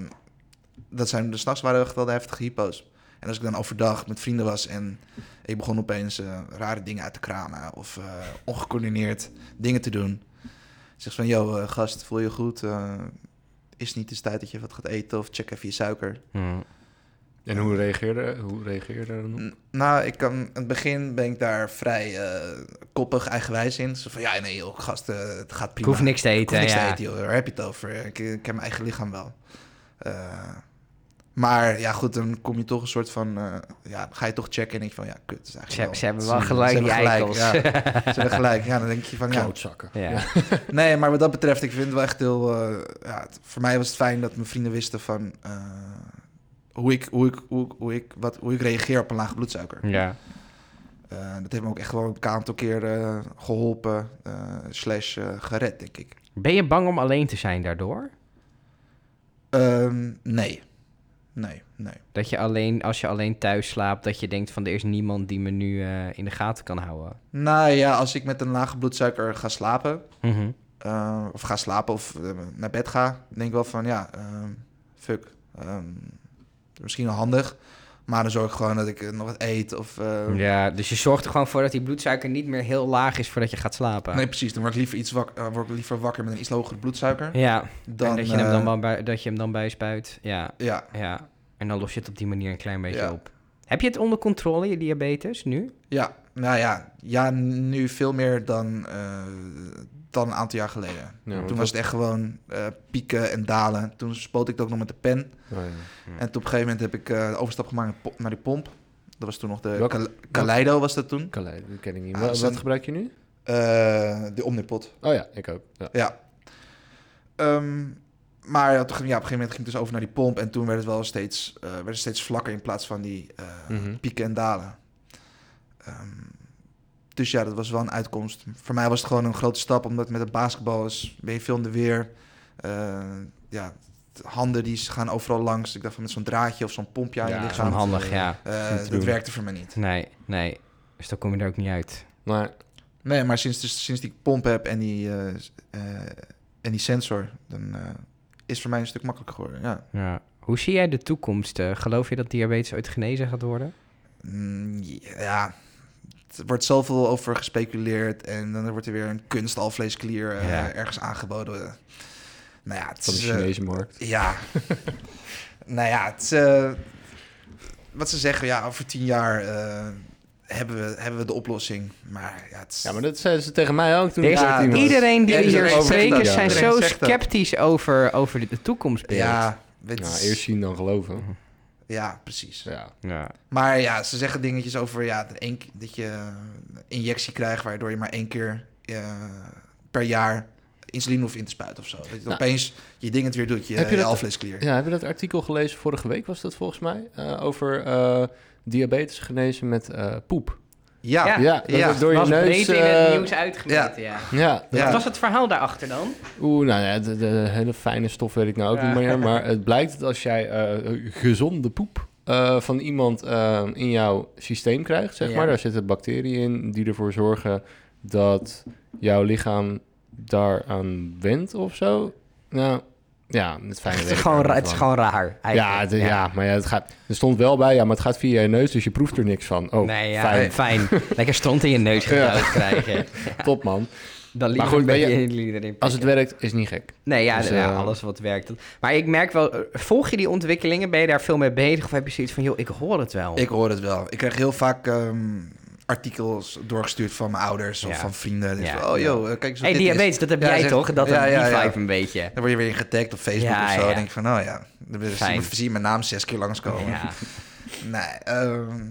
dat zijn, de s'nachts waren echt wel de heftige hypo's. En als ik dan overdag met vrienden was en ik begon opeens uh, rare dingen uit te kramen of uh, ongecoördineerd dingen te doen. Zeg van, yo, uh, gast, voel je goed? is het niet eens tijd dat je wat gaat eten of check even je suiker? En hoe reageerde, hoe reageerde er dan Nou, ik kan, in het begin ben ik daar vrij uh, koppig eigenwijs in. Zo van, ja, nee joh, gast, uh, het gaat Ik prima. hoef niks te Ik eten. hoef niks ja. te eten, joh. Waar heb je het over? Ik, ik heb mijn eigen lichaam wel. Uh, maar ja, goed, dan kom je toch een soort van... Uh, ja, ga je toch checken en denk je van, ja, kut. Is Ze, eigenlijk ze hebben wel, gelijk, ze die hebben eikels. gelijk, ja. ze hebben gelijk. Ja, dan denk je van, ja... Klootzakken. Ja. [laughs] Nee, maar wat dat betreft, ik vind het wel echt heel... Uh, ja, voor mij was het fijn dat mijn vrienden wisten van... Hoe, ik, hoe, ik, hoe, hoe, ik, wat, hoe ik reageer op een lage bloedsuiker. ja. Uh, dat heeft me ook echt wel een aantal keer uh, geholpen, uh, slash uh, gered, denk ik. Ben je bang om alleen te zijn daardoor? Um, nee. Nee, nee. Dat je alleen, als je alleen thuis slaapt, dat je denkt van er is niemand die me nu in de gaten kan houden. Nou ja, als ik met een lage bloedsuiker ga slapen, mm -hmm. uh, of ga slapen of naar bed ga, denk ik wel van ja, um, fuck. Um, misschien wel handig. Maar dan zorg ik gewoon dat ik nog wat eet. Of, uh... Ja, dus je zorgt er gewoon voor dat die bloedsuiker niet meer heel laag is voordat je gaat slapen. Nee, precies. Dan word ik liever, iets wak uh, word ik liever wakker met een iets logere bloedsuiker. Ja, dan, en dat je, hem dan bij, dat je hem dan bijspuit. Ja, ja. ja. En dan los je het op die manier een klein beetje Ja. op. Heb je het onder controle, je diabetes, nu? Ja, nou ja, ja nu veel meer dan, uh, dan een aantal jaar geleden. Ja, Toen was het echt gewoon uh, pieken en dalen. Toen spoot ik het ook nog met de pen. Oh, ja. En toen op een gegeven moment heb ik uh, de overstap gemaakt naar, die pomp. Dat was toen nog de Welke- Kal- Kaleido was dat toen. Kaleido, dat ken ik niet. Ah, wat, gebruik je nu? Eh, de Omnipod. Oh ja, ik ook. Ja. Ja. Ehm, maar ja, ja, op een gegeven moment ging het dus over naar die pomp. En toen werd het wel steeds, eh, werd het steeds vlakker in plaats van die eh, Mhm. pieken en dalen. Ehm, dus ja, dat was wel een uitkomst. Voor mij was het gewoon een grote stap, omdat met het basketbal is, ben je veel in de weer. Eh, ja, handen die gaan overal langs. Ik dacht van met zo'n draadje of zo'n pompje aan Ja, je lichaam. handig, ja. Eh, te [laughs] dat doen. werkte voor mij niet. Nee, nee. Dus dan kom je er ook niet uit. Maar Nee, maar sinds, dus, sinds die pomp heb en die, eh, eh, en die sensor, dan eh, is het voor mij een stuk makkelijker geworden. Ja. Ja. Hoe zie jij de toekomst? Geloof je dat diabetes ooit genezen gaat worden? Mm, ja, er wordt zoveel over gespeculeerd en dan wordt er weer een kunstalvleesklier eh, Ja. ergens aangeboden. Nou ja, het van de is, eh, Chinese markt. ja. [laughs] nou ja, het is, eh, wat ze zeggen, ja, over tien jaar eh, hebben, we, hebben we de oplossing. Maar ja, het is, Ja, maar dat zeiden ze tegen mij ook toen Er ik is- 13 was. iedereen die hier spreken zijn zo sceptisch over, over de, toekomstbeeld. ja, weet eerst zien dan geloven. Ja, precies. Ja. Ja. Maar ja, ze zeggen dingetjes over ja, dat, één, dat je een injectie krijgt waardoor je maar één keer eh, per jaar insuline hoeft in te spuiten of zo. Dat je Nou, opeens je ding het weer doet, je, heb je alvleesklier. ja, heb je dat artikel gelezen vorige week, was dat volgens mij? Eh, over eh, diabetes genezen met eh, poep. Ja, Ja, Ja, dat ja. het door je was neus... breed in eh, het nieuws uitgemeten, ja. Ja, Ja. Wat was het verhaal daarachter dan? Oeh, nou ja, de, de hele fijne stof weet ik nou ook Ja. niet meer. Maar [laughs] het blijkt dat als jij eh, gezonde poep eh, van iemand eh, in jouw systeem krijgt, zeg Ja. maar, daar zitten bacteriën in die ervoor zorgen dat jouw lichaam daaraan wendt of zo. Nou, ja, het fijne Het is, gewoon, ra- niet het is gewoon raar. Ja, het- ja. maar ja, het gaat, er stond wel bij, ja, maar het gaat via je neus, dus je proeft er niks van. Oh, nee, ja, fijn. fijn. [laughs] Lekker stront in je neus gedouwd krijgen. [laughs] Top, man. Dan liever goed, je, Als het werkt, is niet gek. Nee, ja, Dus, ja, eh, alles wat werkt. Maar ik merk wel, eh, volg je die ontwikkelingen? Ben je daar veel mee bezig? Of heb je zoiets van, joh, ik hoor het wel? Ik hoor het wel. Ik krijg heel vaak ehm, artikels doorgestuurd van mijn ouders of Ja. van vrienden. Die Ja. oh joh, eh, kijk eens wat hey, dit is. diabetes, dat heb jij zeg- toch? Dat ja, die vibe een beetje. Dan word je weer in getagd op Facebook Ja, of zo. ja. Dan denk ik van, oh ja, dan zie je- mijn naam zes keer langskomen. [laughs] Nee, ehm,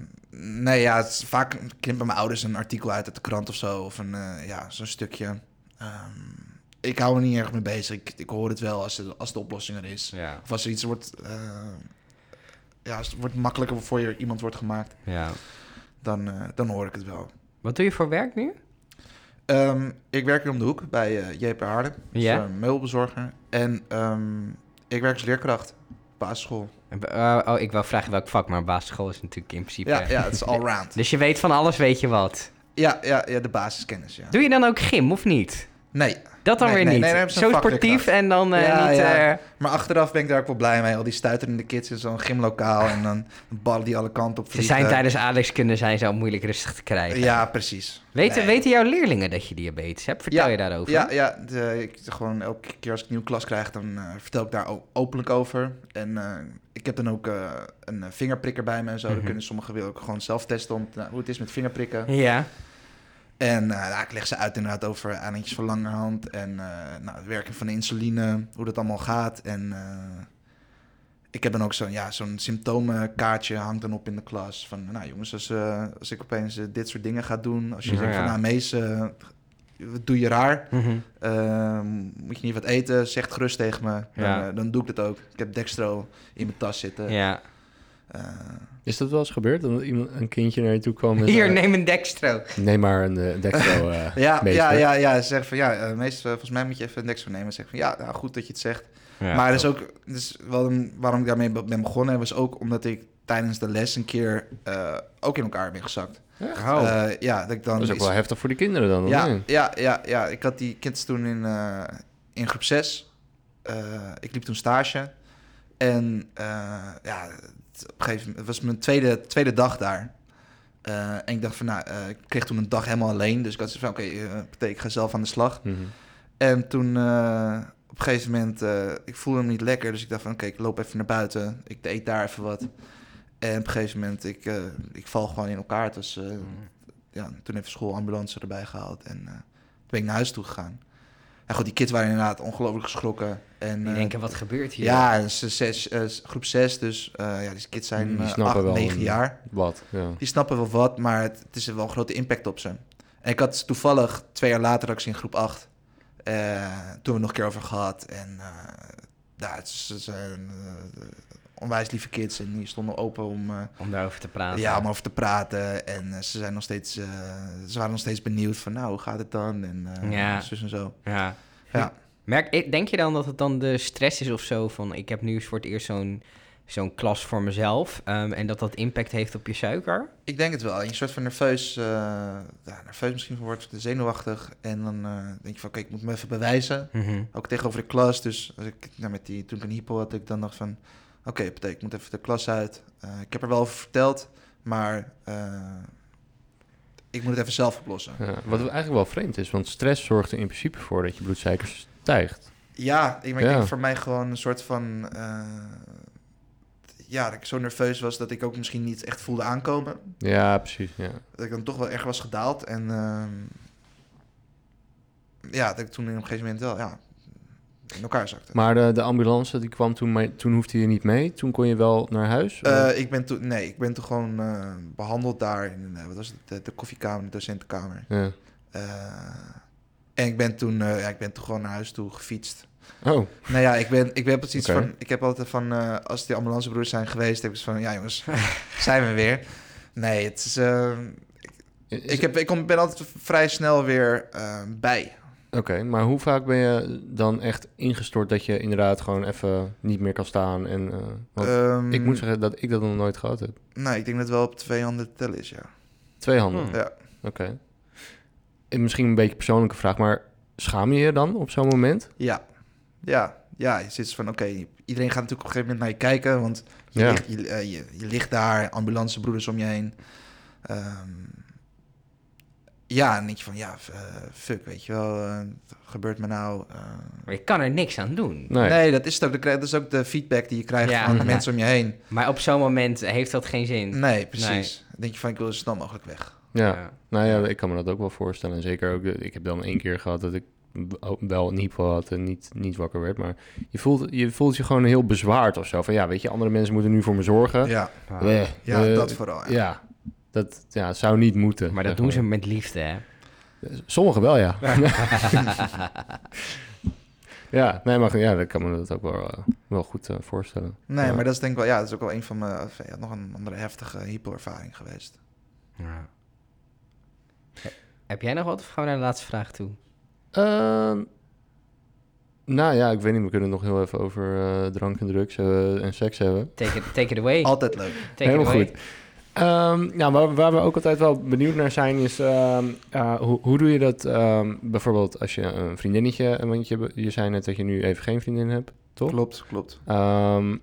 nee, ja, het is vaak knippen mijn ouders een artikel uit uit de krant of zo. Of een, eh, ja, zo'n stukje. Ehm, ik hou er niet erg mee bezig. Ik, ik hoor het wel als de, als de oplossing er is. Ja. Of als er iets wordt, eh, ja, het wordt makkelijker voor je iemand wordt gemaakt, ja. Dan, eh, dan hoor ik het wel. Wat doe je voor werk nu? Ehm, ik werk hier om de hoek bij eh JP Harden, dus, meubelbezorger. En ehm, ik werk als leerkracht, basisschool. Eh, oh, ik wou vragen welk vak, maar basisschool is natuurlijk in principe... Ja, ja, het is allround. [laughs] Dus je weet van alles, weet je wat. Ja, ja, ja, de basiskennis, ja. Doe je dan ook gym, of niet? Nee, Dat dan Nee, weer nee, niet. nee, Zo sportief en dan eh, Ja, niet... ja. eh, maar achteraf ben ik daar ook wel blij mee. Al die stuiterende kids in zo'n gymlokaal en dan ballen die alle kanten op ze zijn tijdens aardrijkskunde zijn ze al moeilijk rustig te krijgen. Ja, precies. Weten, weten jouw leerlingen dat je diabetes hebt? Vertel Ja, je daarover? Ja, ja de, ik, gewoon elke keer als ik een nieuwe klas krijg, dan eh, vertel ik daar openlijk over. En eh, ik heb dan ook eh, een vingerprikker bij me en zo. Mhm. Dan kunnen sommigen ook gewoon zelf testen om, nou, hoe het is met vingerprikken. Ja. En nou, ik leg ze uit inderdaad over aanetjes van langerhand en eh, nou, het werken van de insuline, hoe dat allemaal gaat. En eh, ik heb dan ook zo'n ja, zo'n symptomenkaartje hangt dan op in de klas. Van nou jongens, als, als ik opeens dit soort dingen ga doen, als je Ja, zegt van ja. nou Mees, wat doe je raar? Mhm. Ehm, moet je niet wat eten? Zeg het gerust tegen me. Dan, Ja. dan doe ik dat ook. Ik heb Dextro in mijn tas zitten. ja. Eh, Is dat wel eens gebeurd? Dat iemand, een kindje naar je toe kwam met... Hier, eh, neem een dextro. neem maar een uh, Dextro [laughs] eh ja, meester. ja, ja, ja. Ze zeggen van ja, eh, meest, eh, volgens mij moet je even een Dextro nemen. Zeg van ja, nou, goed dat je het zegt. maar dat is ook, dus wel een- waarom ik daarmee be- ben begonnen, was ook omdat ik tijdens de les een keer eh, ook in elkaar ben gezakt. Oh. Eh, ja, dat ik dan. Dat is ook wel heftig voor die kinderen dan. ja, ja, ja, ja, ik had die kids toen in, eh, in groep 6. ik liep toen stage. En eh, ja, op een gegeven moment, het was mijn tweede, tweede dag daar. Eh, en ik dacht van, nou, eh, ik kreeg toen een dag helemaal alleen. Dus ik had zoiets van, oké, eh, betekent ik ga zelf aan de slag. Mhm. En toen op een gegeven moment, ik voelde hem niet lekker. Dus ik dacht van, oké, ik loop even naar buiten. Ik eet daar even wat. En op een gegeven moment, ik, ik val gewoon in elkaar. Dus eh, ja, toen heeft de schoolambulance erbij gehaald. En toen ben ik naar huis toe gegaan. En goed, die kids waren inderdaad ongelooflijk geschrokken. En, Die eh, denken, wat gebeurt hier? ja, eh, zes, eh, groep 6, dus eh, ja, die kids zijn Die eh, acht, wel 9 een- jaar. Wat, ja. Die snappen wel wat, maar het, het is wel een grote impact op ze. En ik had toevallig twee jaar later, dat ik ze in groep 8, eh, toen we het nog een keer over gehad. En eh ja, is- ze zijn eh, onwijs lieve kids en die stonden open om, eh, Om daarover te praten. ja, om over te praten. En eh, ze, zijn nog steeds, eh, ze waren nog steeds benieuwd van, nou, hoe gaat het dan? En eh Ja. zus en zo. Ja. Ja. Merk, denk je dan dat het dan de stress is of zo van... ik heb nu voor het eerst zo'n zo'n klas voor mezelf... ehm, en dat dat impact heeft op je suiker? Ik denk het wel. Je soort van nerveus, eh, ja, nerveus misschien van wordt, zenuwachtig. En dan eh, denk je van, oké, ik moet me even bewijzen. Mhm. Ook tegenover de klas. Dus als ik, nou, met die, toen ik een hypo had, ik dan dacht van... Oké, okay, ik moet even de klas uit. Eh, ik heb er wel over verteld, maar eh, ik moet het even zelf oplossen. Ja, wat eigenlijk wel vreemd is, want stress zorgt er in principe voor dat je bloedsuiker stijgt. Ja, ik, maar ik denk voor mij gewoon een soort van... eh, ja, dat ik zo nerveus was dat ik ook misschien niet echt voelde aankomen. Ja, precies. Ja. Dat ik dan toch wel erg was gedaald. En ehm, ja, dat ik toen op een gegeven moment wel ja, in elkaar zakte. Maar de, de ambulance die kwam toen, mee, toen hoefde je niet mee. Toen kon je wel naar huis. Eh, ik ben toen, nee, ik ben toen gewoon eh, behandeld daar in wat was het, de, de koffiekamer, de docentenkamer. ja. En ik ben toen, eh, ja, ik ben toen gewoon naar huis toe gefietst. Oh, Nou ja, ik ben, ik ben precies van, ik heb altijd van, eh, als die ambulancebroers zijn geweest, heb ik zo van, ja jongens, [laughs] zijn we weer. Nee, het is, eh, ik, heb, ik kom, ben altijd vrij snel weer eh, bij. Oké, maar hoe vaak ben je dan echt ingestort dat je inderdaad gewoon even niet meer kan staan? En, eh, want Ehm, ik moet zeggen dat ik dat nog nooit gehad heb. Nee, ik denk dat het wel op twee handen te tellen is, ja. Twee handen, Hmm. Ja. oké. Misschien een beetje een persoonlijke vraag, maar schaam je je dan op zo'n moment? Ja, ja, ja. Je zit van, oké, iedereen gaat natuurlijk op een gegeven moment naar je kijken, want je, Ja. ligt, je, eh, je, je ligt daar, ambulancebroeders om je heen. Ehm, ja, en dan denk je van, ja, eh, fuck, weet je wel, eh, wat gebeurt me nou? eh. Maar je kan er niks aan doen. Nee. nee. dat is het ook. Dat is ook de feedback die je krijgt Ja. van de Ja. mensen om je heen. Maar op zo'n moment heeft dat geen zin. Nee, precies. Dan denk je van, ik wil zo snel mogelijk weg. Ja. nou ja, ik kan me dat ook wel voorstellen. En zeker ook, eh, ik heb dan één keer gehad dat ik wel een hypo had en niet, niet wakker werd. Maar je voelt, je voelt je gewoon heel bezwaard of zo. Van ja, weet je, andere mensen moeten nu voor me zorgen. Ja, Eh, ja eh, dat vooral. Ja. Ja, dat ja, zou niet moeten. Maar dat doen ze met liefde, hè? Sommigen wel, ja. [laughs] [laughs] ja, nee, maar ja, dat kan me dat ook wel, wel goed voorstellen. Nee, Ja. maar dat is denk ik wel, ja, dat is ook wel een van mijn, nog een andere heftige hypo-ervaring geweest. Ja. Heb jij nog wat of gaan we naar de laatste vraag toe? Ehm, nou ja, ik weet niet, we kunnen het nog heel even over eh, drank en drugs en seks hebben. Take it, take it away. [laughs] Altijd leuk. Take Helemaal it away. goed. Ehm, ja, waar, waar we ook altijd wel benieuwd naar zijn is... ehm, eh, hoe, hoe doe je dat ehm, bijvoorbeeld als je een vriendinnetje... Want je, je zei net dat je nu even geen vriendin hebt, toch? Klopt, klopt. Ehm,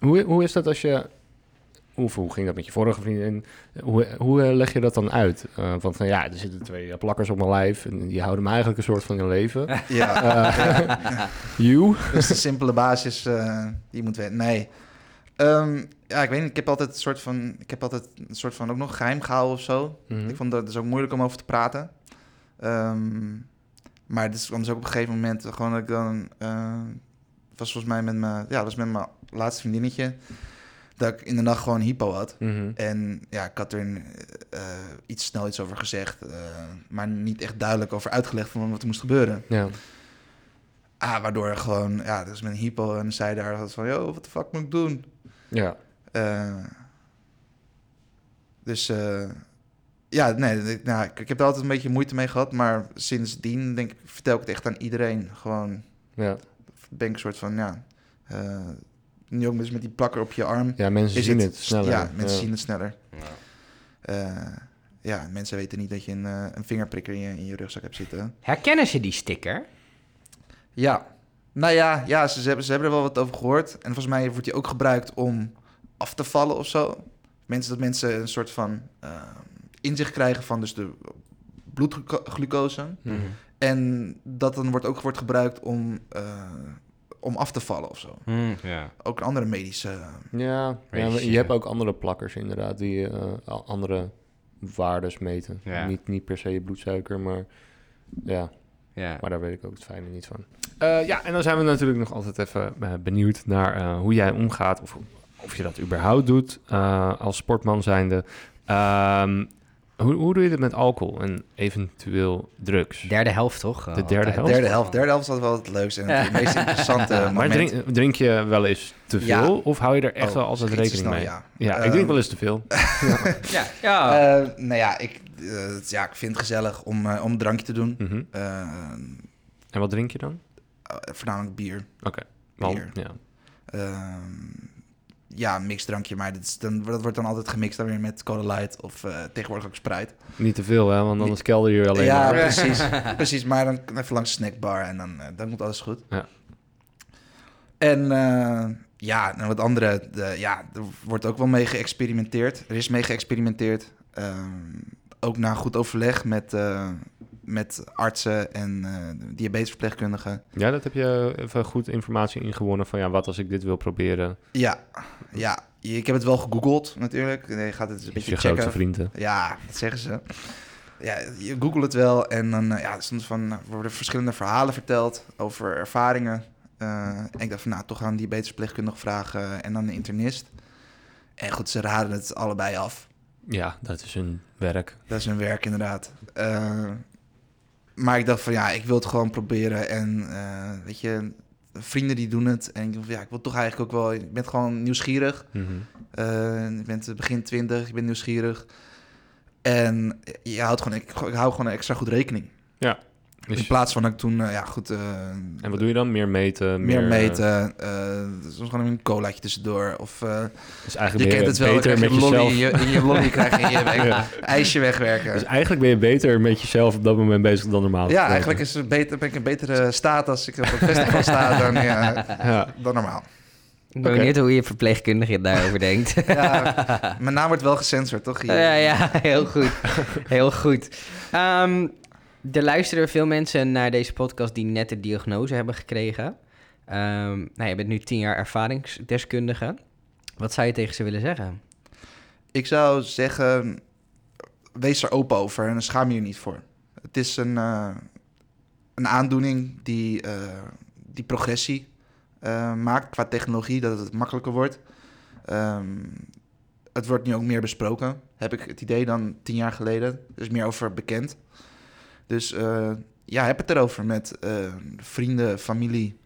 hoe, hoe is dat als je... Hoe, hoe ging dat met je vorige vriendin? Hoe, hoe eh, leg je dat dan uit? Eh, van, van ja, er zitten twee eh, plakkers op mijn lijf... en die houden me eigenlijk een soort van in leven. [laughs] Ja, Eh, you? dat is de simpele basis eh, die je moet weten. Nee. Ehm, ja, ik weet niet. Ik heb altijd een soort van, ik heb altijd een soort van ook nog geheim gehouden of zo. Mhm. Ik vond dat dus ook moeilijk om over te praten. Ehm, maar het is dus ook op een gegeven moment gewoon dat ik dan... was volgens mij met mijn... Ja, dat was met mijn laatste vriendinnetje. Dat ik in de nacht gewoon hypo had. Mhm. En ja, ik had er eh, iets snel iets over gezegd. eh, maar niet echt duidelijk over uitgelegd van wat er moest gebeuren. Ja. Ah, waardoor gewoon... Ja, dus een hypo en zij daar had van... Yo, wat de fuck moet ik doen? Ja. Eh, dus ja, nee, ik, nou, ik, ik, heb er altijd een beetje moeite mee gehad, maar sindsdien denk ik, vertel ik het echt aan iedereen. Gewoon, ja. ben ik een soort van, ja, nu ook dus met die plakker op je arm. Ja, mensen zien het, het, sneller. Ja, mensen ja. zien het sneller. Ja. Uh, ja, mensen weten niet dat je een, uh, een vingerprikker in je, in je rugzak hebt zitten. Herkennen ze die sticker? Ja, nou ja, ja ze, ze, hebben, ze hebben er wel wat over gehoord. En volgens mij wordt die ook gebruikt om af te vallen of zo. Mensen, dat mensen een soort van uh, inzicht krijgen van dus de bloedglucose. Mhm. Mm -hmm. En dat dan wordt ook wordt gebruikt om, uh, om af te vallen of zo. Mm, yeah. Ook andere medische... Ja, ja je hebt ook andere plakkers inderdaad die uh, andere waardes meten. Ja. Niet, niet per se je bloedsuiker, maar ja. Ja. Maar daar weet ik ook het fijne niet van. Uh, ja, en dan zijn we natuurlijk nog altijd even uh, benieuwd naar uh, hoe jij omgaat. Of, of je dat überhaupt doet uh, als sportman zijnde. Um, Hoe, hoe doe je dit met alcohol en eventueel drugs? Derde helft, toch? De derde altijd. helft? Derde helft. Derde helft is altijd wel het leukste en het [laughs] meest interessante Maar drink, drink je wel eens te Ja. veel of hou je er echt Oh, wel altijd rekening mee? Ja, Ja, ik Ehm, drink wel eens te veel. [laughs] Ja, ja. Eh, nou ja ik, eh, ja, ik vind het gezellig om, eh, om een drankje te doen. Mhm. Eh, En wat drink je dan? eh, voornamelijk bier. Want- Bier. ja. Ehm, ja, mixdrankje, maar dat, is dan, dat wordt dan altijd gemixt dan weer met Cola Light of eh, tegenwoordig ook Sprite. Niet te veel, hè? Want anders kelder je alleen ja, maar. [laughs] precies. [laughs] precies, maar dan even langs de snackbar en dan, eh, dan komt alles goed. Ja. En eh, ja, en wat andere, de, ja, er wordt ook wel mee geëxperimenteerd. Er is mee geëxperimenteerd. Ehm, ook na goed overleg met, eh, met artsen en eh, diabetesverpleegkundigen. Ja, dat heb je even goed informatie ingewonnen van ja, wat als ik dit wil proberen? Ja, ja, ik heb het wel gegoogeld natuurlijk. Je gaat het een beetje je checken. grootste vrienden. Ja, dat zeggen ze. Ja, je googelt het wel en dan eh, ja, stond van, worden verschillende verhalen verteld over ervaringen. Eh, en ik dacht van, nou, toch gaan diabetesverpleegkundige vragen en dan de internist. En goed, ze raden het allebei af. Ja, dat is hun werk. Dat is hun werk inderdaad. Eh, maar ik dacht van, ja, ik wil het gewoon proberen. En eh, weet je, vrienden die doen het. En ik dacht van, ja, ik wil toch eigenlijk ook wel... Je bent gewoon nieuwsgierig. Mhm. Eh, je bent begin twintig, je bent nieuwsgierig. En je houdt gewoon, ik, ik hou gewoon extra goed rekening. Dus- In plaats van dat ik toen, eh, ja goed... eh, en wat doe je dan? Meer meten? Meer eh, meten. eh soms gewoon een colaatje tussendoor. Of eh, Dus je eigenlijk ben kent je het wel, beter krijg je met een lolly jezelf. in je, in je lolly krijg je in je [laughs] weg, Ja. ijsje wegwerken. Dus eigenlijk ben je beter met jezelf op dat moment bezig dan normaal. ja, eigenlijk is het beter, ben ik in betere staat als ik op het festival sta dan, ja, [laughs] Ja. dan normaal. Ik ben benieuwd hoe je verpleegkundige daarover denkt. [laughs] Ja, mijn naam wordt wel gecensored, toch? Hier? Ja, ja, heel goed. Heel goed. Ehm, er luisteren veel mensen naar deze podcast die net de diagnose hebben gekregen. Ehm nou, je bent nu tien jaar ervaringsdeskundige. Wat zou je tegen ze willen zeggen? Ik zou zeggen, wees er open over en schaam je je niet voor. Het is een, eh, een aandoening die, eh, die progressie eh, maakt qua technologie, dat het makkelijker wordt. Ehm, het wordt nu ook meer besproken, heb ik het idee, dan tien jaar geleden. Er is meer over bekend. Dus eh, ja, heb het erover met eh, vrienden, familie,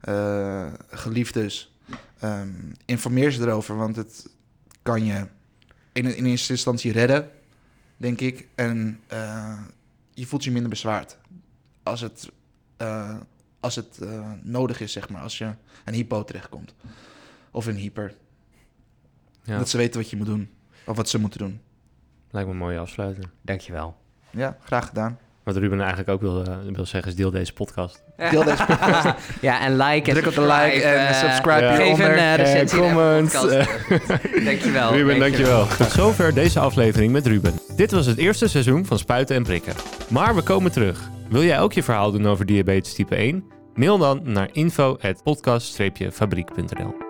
eh, geliefdes. Ehm, informeer ze erover, want het kan je in, in eerste instantie redden, denk ik. En je voelt je minder bezwaard als het, als het nodig is, zeg maar. Als je een hypo terechtkomt. Of een hyper. Ja, Dat ze weten wat je moet doen. Of wat ze moeten doen. lijkt me een mooie afsluiter. Dankjewel. Ja, graag gedaan. Wat Ruben eigenlijk ook wil, eh, wil zeggen is deel deze podcast. [laughs] Deel deze podcast. [laughs] Ja, en like en Druk op de like en eh, subscribe Ja. Geef hieronder. een uh, recensie En in comment. Dankjewel. Ruben, dankjewel. Tot zover deze aflevering met Ruben. Dit was het eerste seizoen van Spuiten en Prikken. Maar we komen terug. Wil jij ook je verhaal doen over diabetes type 1? Mail dan naar info.podcast-fabriek.nl